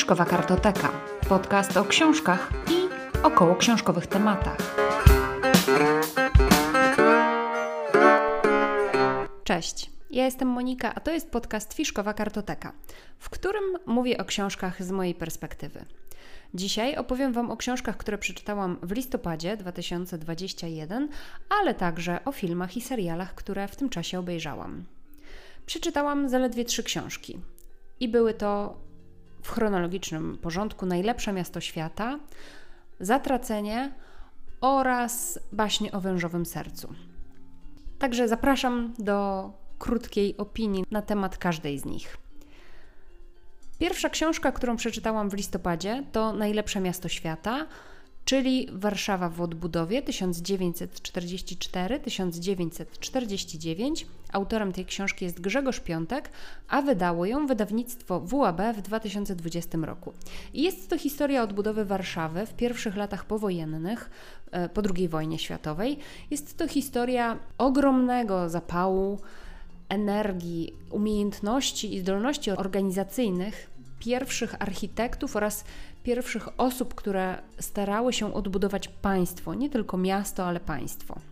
Fiszkowa Kartoteka. Podcast o książkach i około książkowych tematach. Cześć. Ja jestem Monika, a to jest podcast Fiszkowa Kartoteka, w którym mówię o książkach z mojej perspektywy. Dzisiaj opowiem Wam o książkach, które przeczytałam w listopadzie 2021, ale także o filmach i serialach, które w tym czasie obejrzałam. Przeczytałam zaledwie trzy książki i były to w chronologicznym porządku Najlepsze miasto świata, Zatracenie oraz Baśnie o wężowym sercu. Także zapraszam do krótkiej opinii na temat każdej z nich. Pierwsza książka, którą przeczytałam w listopadzie, to Najlepsze miasto świata, czyli Warszawa w odbudowie 1944-1949. Autorem tej książki jest Grzegorz Piątek, a wydało ją wydawnictwo WAB w 2020 roku. Jest to historia odbudowy Warszawy w pierwszych latach powojennych, e, po II wojnie światowej. Jest to historia ogromnego zapału, energii, umiejętności i zdolności organizacyjnych pierwszych architektów oraz pierwszych osób, które starały się odbudować państwo, nie tylko miasto, ale państwo.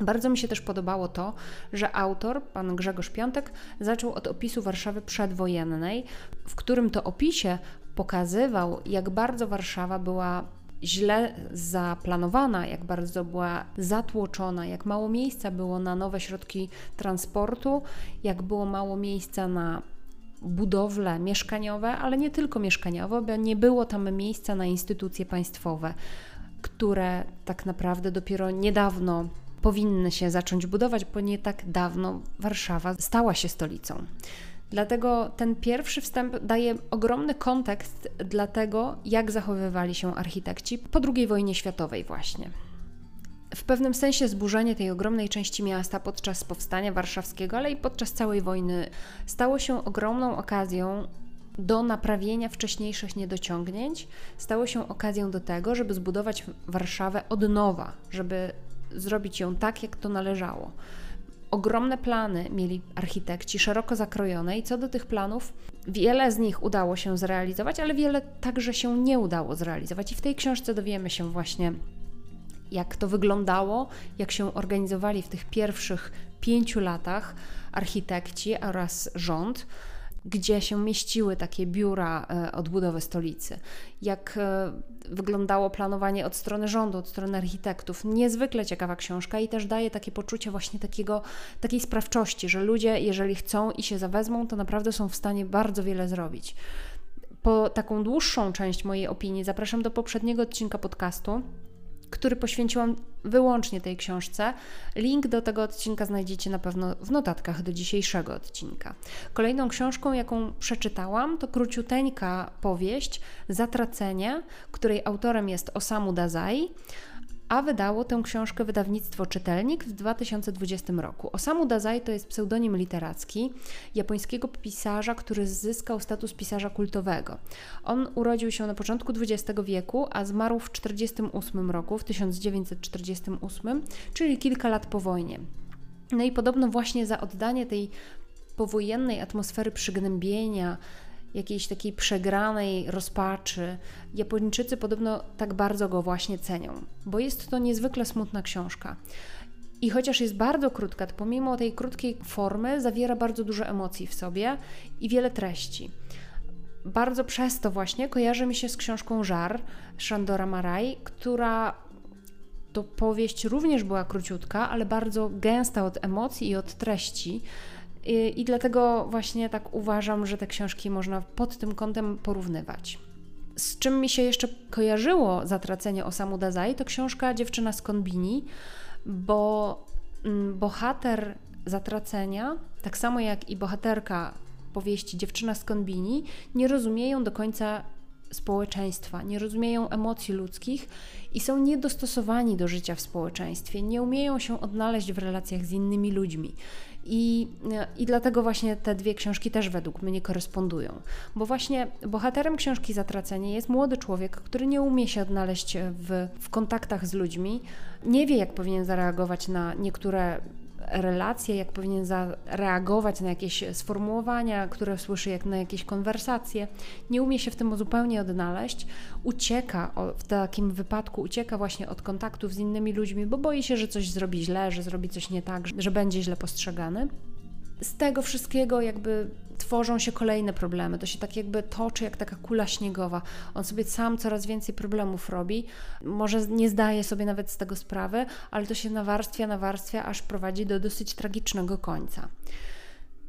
Bardzo mi się też podobało to, że autor, pan Grzegorz Piątek, zaczął od opisu Warszawy przedwojennej, w którym to opisie pokazywał, jak bardzo Warszawa była źle zaplanowana, jak bardzo była zatłoczona, jak mało miejsca było na nowe środki transportu, jak było mało miejsca na budowle mieszkaniowe, ale nie tylko mieszkaniowe, bo nie było tam miejsca na instytucje państwowe, które tak naprawdę dopiero niedawno powinny się zacząć budować, bo nie tak dawno Warszawa stała się stolicą. Dlatego ten pierwszy wstęp daje ogromny kontekst dla tego, jak zachowywali się architekci po II wojnie światowej, właśnie. W pewnym sensie zburzenie tej ogromnej części miasta podczas powstania warszawskiego, ale i podczas całej wojny stało się ogromną okazją do naprawienia wcześniejszych niedociągnięć, stało się okazją do tego, żeby zbudować Warszawę od nowa, żeby zrobić ją tak, jak to należało. Ogromne plany mieli architekci, szeroko zakrojone, i co do tych planów, wiele z nich udało się zrealizować, ale wiele także się nie udało zrealizować. I w tej książce dowiemy się właśnie, jak to wyglądało, jak się organizowali w tych pierwszych pięciu latach architekci oraz rząd gdzie się mieściły takie biura e, odbudowy stolicy, jak e, wyglądało planowanie od strony rządu, od strony architektów. Niezwykle ciekawa książka i też daje takie poczucie właśnie takiego, takiej sprawczości, że ludzie, jeżeli chcą i się zawezmą, to naprawdę są w stanie bardzo wiele zrobić. Po taką dłuższą część mojej opinii zapraszam do poprzedniego odcinka podcastu który poświęciłam wyłącznie tej książce. Link do tego odcinka znajdziecie na pewno w notatkach do dzisiejszego odcinka. Kolejną książką, jaką przeczytałam, to króciuteńka powieść Zatracenie, której autorem jest Osamu Dazai a wydało tę książkę wydawnictwo Czytelnik w 2020 roku. Osamu Dazai to jest pseudonim literacki japońskiego pisarza, który zyskał status pisarza kultowego. On urodził się na początku XX wieku, a zmarł w 1948 roku, w 1948, czyli kilka lat po wojnie. No i podobno właśnie za oddanie tej powojennej atmosfery przygnębienia, jakiejś takiej przegranej rozpaczy. Japończycy podobno tak bardzo go właśnie cenią, bo jest to niezwykle smutna książka. I chociaż jest bardzo krótka, to pomimo tej krótkiej formy zawiera bardzo dużo emocji w sobie i wiele treści. Bardzo przez to właśnie kojarzy mi się z książką Żar Shandora Marai, która to powieść również była króciutka, ale bardzo gęsta od emocji i od treści. I, I dlatego właśnie tak uważam, że te książki można pod tym kątem porównywać. Z czym mi się jeszcze kojarzyło zatracenie Osamu Dazai, to książka Dziewczyna z Konbini, bo mm, bohater zatracenia, tak samo jak i bohaterka powieści Dziewczyna z Konbini, nie rozumieją do końca społeczeństwa, nie rozumieją emocji ludzkich i są niedostosowani do życia w społeczeństwie, nie umieją się odnaleźć w relacjach z innymi ludźmi. I, I dlatego właśnie te dwie książki też według mnie korespondują. Bo właśnie bohaterem książki Zatracenie jest młody człowiek, który nie umie się odnaleźć w, w kontaktach z ludźmi, nie wie, jak powinien zareagować na niektóre relacje, jak powinien zareagować na jakieś sformułowania, które słyszy, jak na jakieś konwersacje. Nie umie się w tym zupełnie odnaleźć. Ucieka, w takim wypadku ucieka właśnie od kontaktów z innymi ludźmi, bo boi się, że coś zrobi źle, że zrobi coś nie tak, że będzie źle postrzegany z tego wszystkiego jakby tworzą się kolejne problemy. To się tak jakby toczy jak taka kula śniegowa. On sobie sam coraz więcej problemów robi. Może nie zdaje sobie nawet z tego sprawy, ale to się nawarstwia, nawarstwia, aż prowadzi do dosyć tragicznego końca.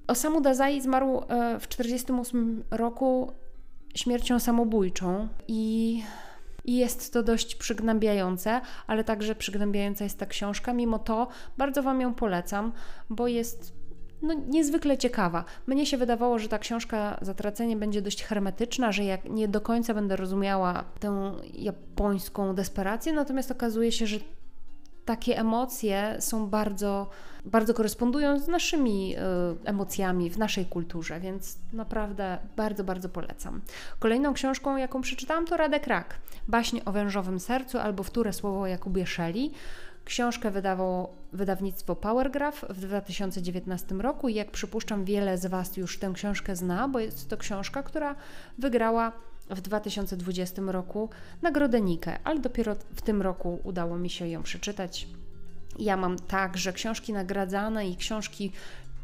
Osamu Dazai zmarł e, w 1948 roku śmiercią samobójczą i i jest to dość przygnębiające, ale także przygnębiająca jest ta książka. Mimo to bardzo Wam ją polecam, bo jest no, niezwykle ciekawa. Mnie się wydawało, że ta książka Zatracenie będzie dość hermetyczna, że jak nie do końca będę rozumiała tę japońską desperację, natomiast okazuje się, że takie emocje są bardzo, bardzo korespondują z naszymi y, emocjami w naszej kulturze, więc naprawdę bardzo, bardzo polecam. Kolejną książką, jaką przeczytałam, to Radek Rak, baśnie o wężowym sercu albo wtóre słowo Jakubie Szeli. Książkę wydawało wydawnictwo Powergraph w 2019 roku i jak przypuszczam, wiele z Was już tę książkę zna, bo jest to książka, która wygrała w 2020 roku nagrodę Nike, ale dopiero w tym roku udało mi się ją przeczytać. Ja mam tak, że książki nagradzane i książki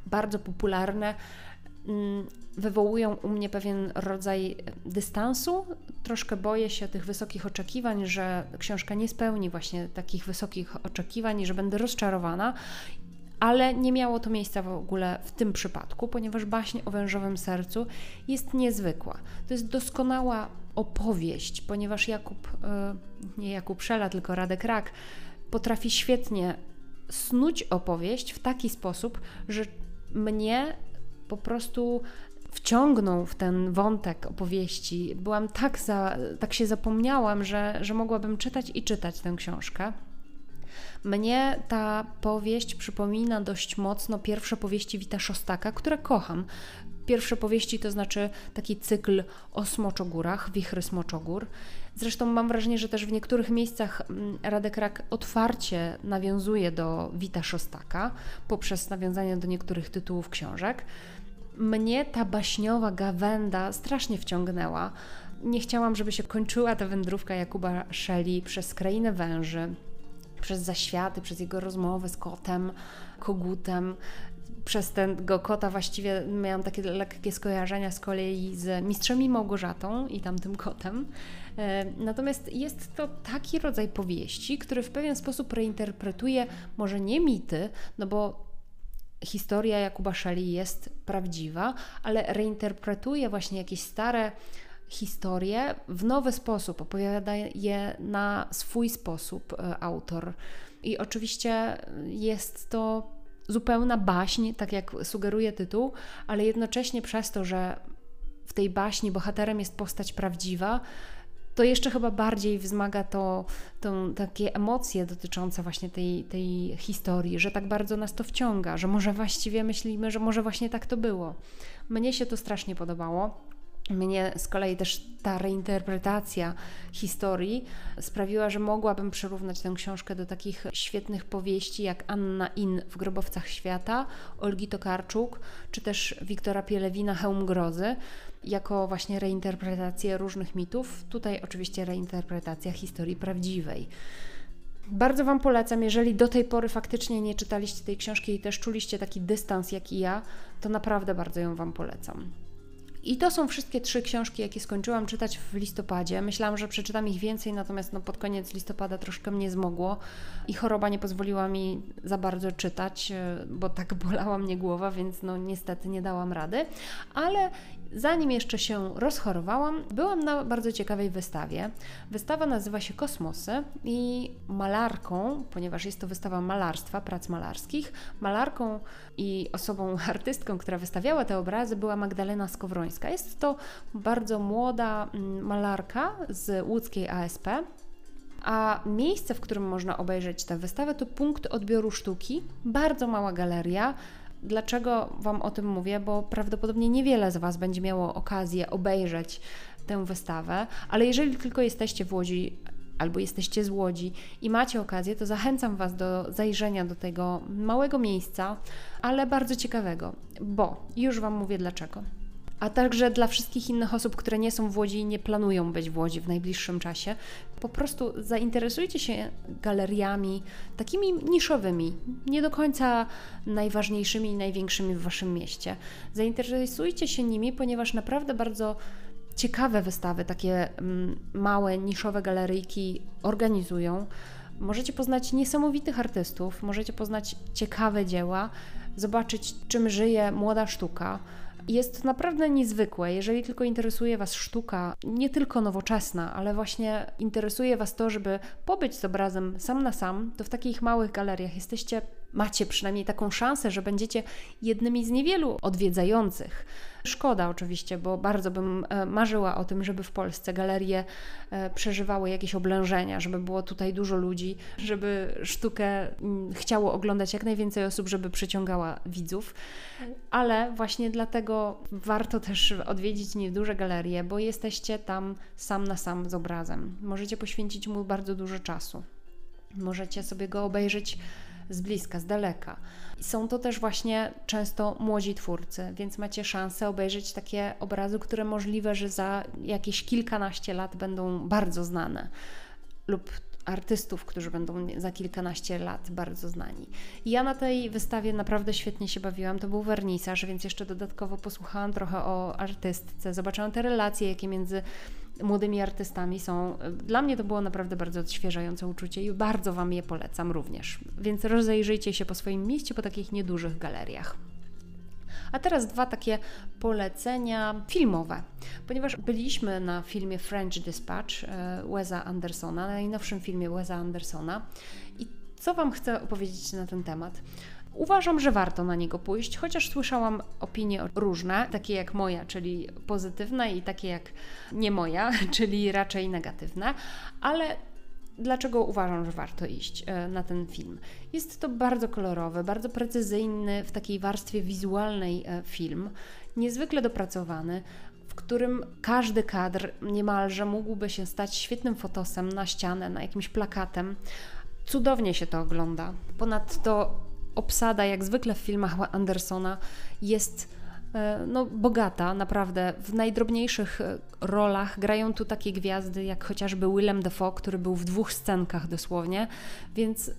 bardzo popularne wywołują u mnie pewien rodzaj dystansu. Troszkę boję się tych wysokich oczekiwań, że książka nie spełni właśnie takich wysokich oczekiwań i że będę rozczarowana. Ale nie miało to miejsca w ogóle w tym przypadku, ponieważ baśń o wężowym sercu jest niezwykła. To jest doskonała opowieść, ponieważ Jakub, e, nie Jakub Szela, tylko Radek Rak, potrafi świetnie snuć opowieść w taki sposób, że mnie po prostu wciągnął w ten wątek opowieści. Byłam tak, za, tak się zapomniałam, że, że mogłabym czytać i czytać tę książkę. Mnie ta powieść przypomina dość mocno pierwsze powieści Wita Szostaka, które kocham. Pierwsze powieści to znaczy taki cykl o smoczogórach, wichry smoczogór. Zresztą mam wrażenie, że też w niektórych miejscach mm, Radek Rak otwarcie nawiązuje do Wita Szostaka poprzez nawiązanie do niektórych tytułów książek mnie ta baśniowa gawenda strasznie wciągnęła. Nie chciałam, żeby się kończyła ta wędrówka Jakuba Szeli przez krainę węży, przez zaświaty, przez jego rozmowy z kotem, kogutem. Przez tego kota właściwie miałam takie lekkie skojarzenia z kolei z Mistrzem i Małgorzatą i tamtym kotem. E, natomiast jest to taki rodzaj powieści, który w pewien sposób reinterpretuje może nie mity, no bo historia Jakuba Szeli jest prawdziwa, ale reinterpretuje właśnie jakieś stare historie w nowy sposób, opowiada je na swój sposób e, autor. I oczywiście jest to zupełna baśń, tak jak sugeruje tytuł, ale jednocześnie przez to, że w tej baśni bohaterem jest postać prawdziwa, to jeszcze chyba bardziej wzmaga to, to takie emocje dotyczące właśnie tej, tej historii, że tak bardzo nas to wciąga, że może właściwie myślimy, że może właśnie tak to było. Mnie się to strasznie podobało. Mnie z kolei też ta reinterpretacja historii sprawiła, że mogłabym przyrównać tę książkę do takich świetnych powieści jak Anna In w Grobowcach Świata, Olgi Tokarczuk, czy też Wiktora Pielewina Hełm Grozy, jako właśnie reinterpretację różnych mitów. Tutaj oczywiście reinterpretacja historii prawdziwej. Bardzo Wam polecam, jeżeli do tej pory faktycznie nie czytaliście tej książki i też czuliście taki dystans jak i ja, to naprawdę bardzo ją Wam polecam. I to są wszystkie trzy książki, jakie skończyłam czytać w listopadzie. Myślałam, że przeczytam ich więcej, natomiast no, pod koniec listopada troszkę mnie zmogło i choroba nie pozwoliła mi za bardzo czytać, e, bo tak bolała mnie głowa, więc no niestety nie dałam rady. Ale zanim jeszcze się rozchorowałam, byłam na bardzo ciekawej wystawie. Wystawa nazywa się Kosmosy i malarką, ponieważ jest to wystawa malarstwa, prac malarskich, malarką i osobą artystką, która wystawiała te obrazy, była Magdalena Skowrońska. Jest to bardzo młoda mm, malarka z łódzkiej ASP. A miejsce, w którym można obejrzeć tę wystawę, to punkt odbioru sztuki, bardzo mała galeria, Dlaczego Wam o tym mówię? Bo prawdopodobnie niewiele z Was będzie miało okazję obejrzeć tę wystawę, ale jeżeli tylko jesteście w Łodzi albo jesteście z Łodzi i macie okazję, to zachęcam Was do zajrzenia do tego małego miejsca, ale bardzo ciekawego, bo już Wam mówię dlaczego a także dla wszystkich innych osób, które nie są w Łodzi i nie planują być w Łodzi w najbliższym czasie. Po prostu zainteresujcie się galeriami takimi niszowymi, nie do końca najważniejszymi i największymi w Waszym mieście. Zainteresujcie się nimi, ponieważ naprawdę bardzo ciekawe wystawy, takie mm, małe, niszowe galeryjki organizują. Możecie poznać niesamowitych artystów, możecie poznać ciekawe dzieła, zobaczyć, czym żyje młoda sztuka jest naprawdę niezwykłe, jeżeli tylko interesuje Was sztuka, nie tylko nowoczesna, ale właśnie interesuje Was to, żeby pobyć z obrazem sam na sam, to w takich małych galeriach jesteście, macie przynajmniej taką szansę, że będziecie jednymi z niewielu odwiedzających. Szkoda oczywiście, bo bardzo bym e, marzyła o tym, żeby w Polsce galerie e, przeżywały jakieś oblężenia, żeby było tutaj dużo ludzi, żeby sztukę mm, chciało oglądać jak najwięcej osób, żeby przyciągała widzów. Ale właśnie dlatego warto też odwiedzić nieduże galerie, bo jesteście tam sam na sam z obrazem. Możecie poświęcić mu bardzo dużo czasu. Możecie sobie go obejrzeć z bliska, z daleka. Są to też właśnie często młodzi twórcy, więc macie szansę obejrzeć takie obrazy, które możliwe, że za jakieś kilkanaście lat będą bardzo znane lub artystów, którzy będą za kilkanaście lat bardzo znani. I ja na tej wystawie naprawdę świetnie się bawiłam. To był wernisaż, więc jeszcze dodatkowo posłuchałam trochę o artystce, zobaczyłam te relacje, jakie między młodymi artystami są. Dla mnie to było naprawdę bardzo odświeżające uczucie i bardzo Wam je polecam również. Więc rozejrzyjcie się po swoim mieście, po takich niedużych galeriach. A teraz dwa takie polecenia filmowe, ponieważ byliśmy na filmie French Dispatch e, Wesa Andersona, najnowszym filmie Wesa Andersona. I co Wam chcę opowiedzieć na ten temat? Uważam, że warto na niego pójść, chociaż słyszałam opinie różne, takie jak moja, czyli pozytywne, i takie jak nie moja, czyli raczej negatywne, ale dlaczego uważam, że warto iść e, na ten film? Jest to bardzo kolorowy, bardzo precyzyjny w takiej warstwie wizualnej e, film, niezwykle dopracowany, w którym każdy kadr niemalże mógłby się stać świetnym fotosem na ścianę, na jakimś plakatem. Cudownie się to ogląda. Ponadto obsada, jak zwykle w filmach Andersona, jest no, bogata, naprawdę. W najdrobniejszych e, rolach grają tu takie gwiazdy, jak chociażby Willem Dafoe, który był w dwóch scenkach dosłownie, więc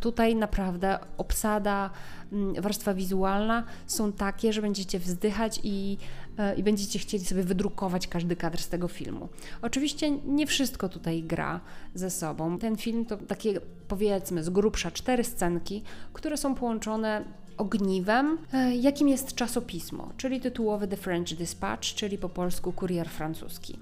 tutaj naprawdę obsada, mm, warstwa wizualna są takie, że będziecie wzdychać i, e, i będziecie chcieli sobie wydrukować każdy kadr z tego filmu. Oczywiście nie wszystko tutaj gra ze sobą. Ten film to takie powiedzmy z grubsza cztery scenki, które są połączone ogniwem, e, jakim jest czasopismo, czyli tytułowy The French Dispatch, czyli po polsku kurier francuski.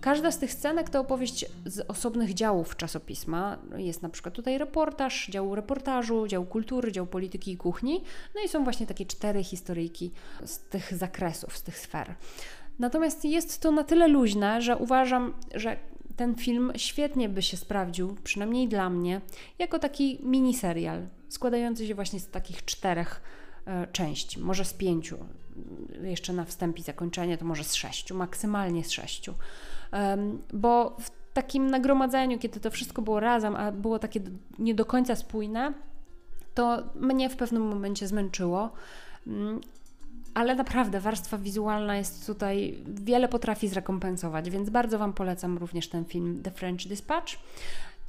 Każda z tych scenek to opowieść z osobnych działów czasopisma. Jest na przykład tutaj reportaż, dział reportażu, dział kultury, dział polityki i kuchni. No i są właśnie takie cztery historyjki z tych zakresów, z tych sfer. Natomiast jest to na tyle luźne, że uważam, że ten film świetnie by się sprawdził, przynajmniej dla mnie, jako taki miniserial, składający się właśnie z takich czterech e, części, może z pięciu, jeszcze na wstępie zakończenie to może z sześciu, maksymalnie z sześciu. Bo w takim nagromadzeniu, kiedy to wszystko było razem, a było takie nie do końca spójne, to mnie w pewnym momencie zmęczyło. Ale naprawdę warstwa wizualna jest tutaj, wiele potrafi zrekompensować, więc bardzo Wam polecam również ten film The French Dispatch.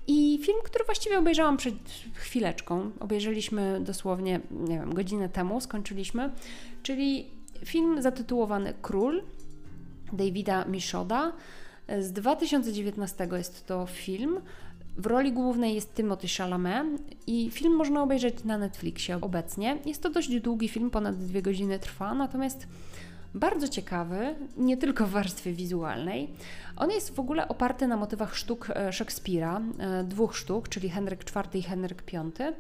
I film, który właściwie obejrzałam przed chwileczką, obejrzeliśmy dosłownie, nie wiem, godzinę temu, skończyliśmy, czyli film zatytułowany Król Davida Mishoda. Z 2019 jest to film. W roli głównej jest Timothy Chalamet i film można obejrzeć na Netflixie obecnie. Jest to dość długi film, ponad dwie godziny trwa, natomiast bardzo ciekawy, nie tylko w warstwie wizualnej. On jest w ogóle oparty na motywach sztuk e, Szekspira, e, dwóch sztuk, czyli Henryk IV i Henryk V.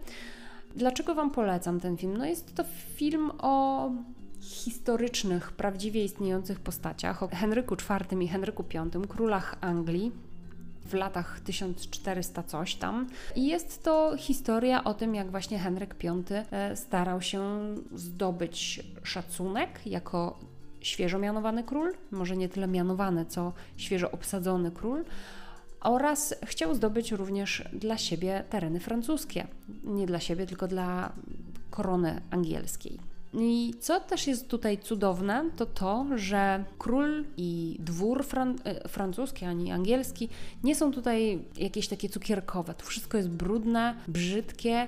Dlaczego Wam polecam ten film? No jest to film o historycznych, prawdziwie istniejących postaciach, o Henryku IV i Henryku V, królach Anglii, w latach 1400 coś tam. I jest to historia o tym, jak właśnie Henryk V e, starał się zdobyć szacunek jako świeżo mianowany król, może nie tyle mianowany, co świeżo obsadzony król, oraz chciał zdobyć również dla siebie tereny francuskie. Nie dla siebie, tylko dla korony angielskiej. I co też jest tutaj cudowne, to to, że król i dwór fran e, francuski ani angielski nie są tutaj jakieś takie cukierkowe. To wszystko jest brudne, brzydkie.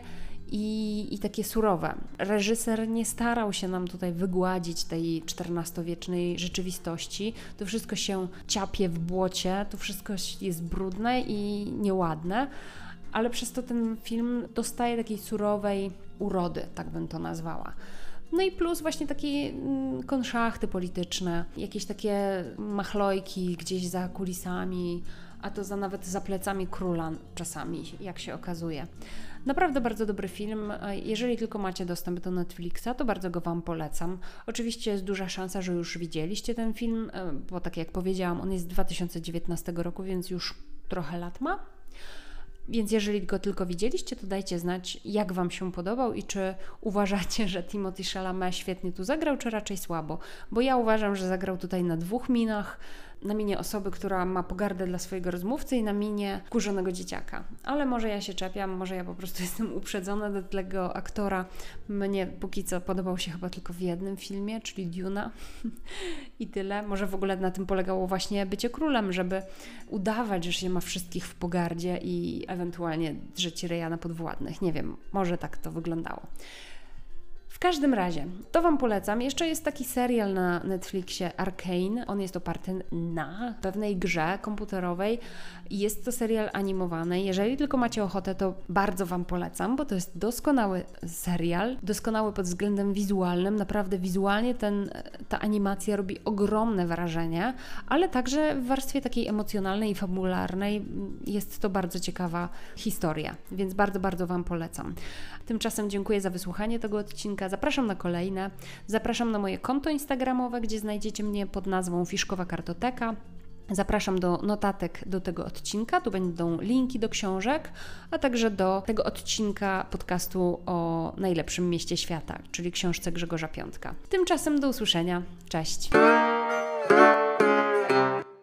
I, i, takie surowe. Reżyser nie starał się nam tutaj wygładzić tej XIV-wiecznej rzeczywistości. To wszystko się ciapie w błocie, to wszystko jest brudne i nieładne, ale przez to ten film dostaje takiej surowej urody, tak bym to nazwała. No i plus właśnie takie mm, konszachty polityczne, jakieś takie machlojki gdzieś za kulisami, a to za nawet za plecami króla czasami, jak się okazuje. Naprawdę bardzo dobry film. Jeżeli tylko macie dostęp do Netflixa, to bardzo go Wam polecam. Oczywiście jest duża szansa, że już widzieliście ten film, e, bo tak jak powiedziałam, on jest z 2019 roku, więc już trochę lat ma. Więc jeżeli go tylko widzieliście, to dajcie znać, jak Wam się podobał i czy uważacie, że Timothy Chalamet świetnie tu zagrał, czy raczej słabo. Bo ja uważam, że zagrał tutaj na dwóch minach na minie osoby, która ma pogardę dla swojego rozmówcy i na minie kurzonego dzieciaka. Ale może ja się czepiam, może ja po prostu jestem uprzedzona do tego aktora. Mnie póki co podobał się chyba tylko w jednym filmie, czyli Duna i tyle. Może w ogóle na tym polegało właśnie bycie królem, żeby udawać, że się ma wszystkich w pogardzie i ewentualnie drzeć reja na podwładnych. Nie wiem, może tak to wyglądało. W każdym razie, to Wam polecam. Jeszcze jest taki serial na Netflixie Arcane. On jest oparty na pewnej grze komputerowej. Jest to serial animowany. Jeżeli tylko macie ochotę, to bardzo Wam polecam, bo to jest doskonały serial. Doskonały pod względem wizualnym. Naprawdę wizualnie ten, ta animacja robi ogromne wrażenie, ale także w warstwie takiej emocjonalnej i fabularnej jest to bardzo ciekawa historia. Więc bardzo, bardzo Wam polecam. Tymczasem dziękuję za wysłuchanie tego Zapraszam na kolejne. Zapraszam na moje konto Instagramowe, gdzie znajdziecie mnie pod nazwą Fiszkowa Kartoteka. Zapraszam do notatek do tego odcinka. Tu będą linki do książek, a także do tego odcinka podcastu o najlepszym mieście świata, czyli książce Grzegorza Piątka. Tymczasem do usłyszenia. Cześć.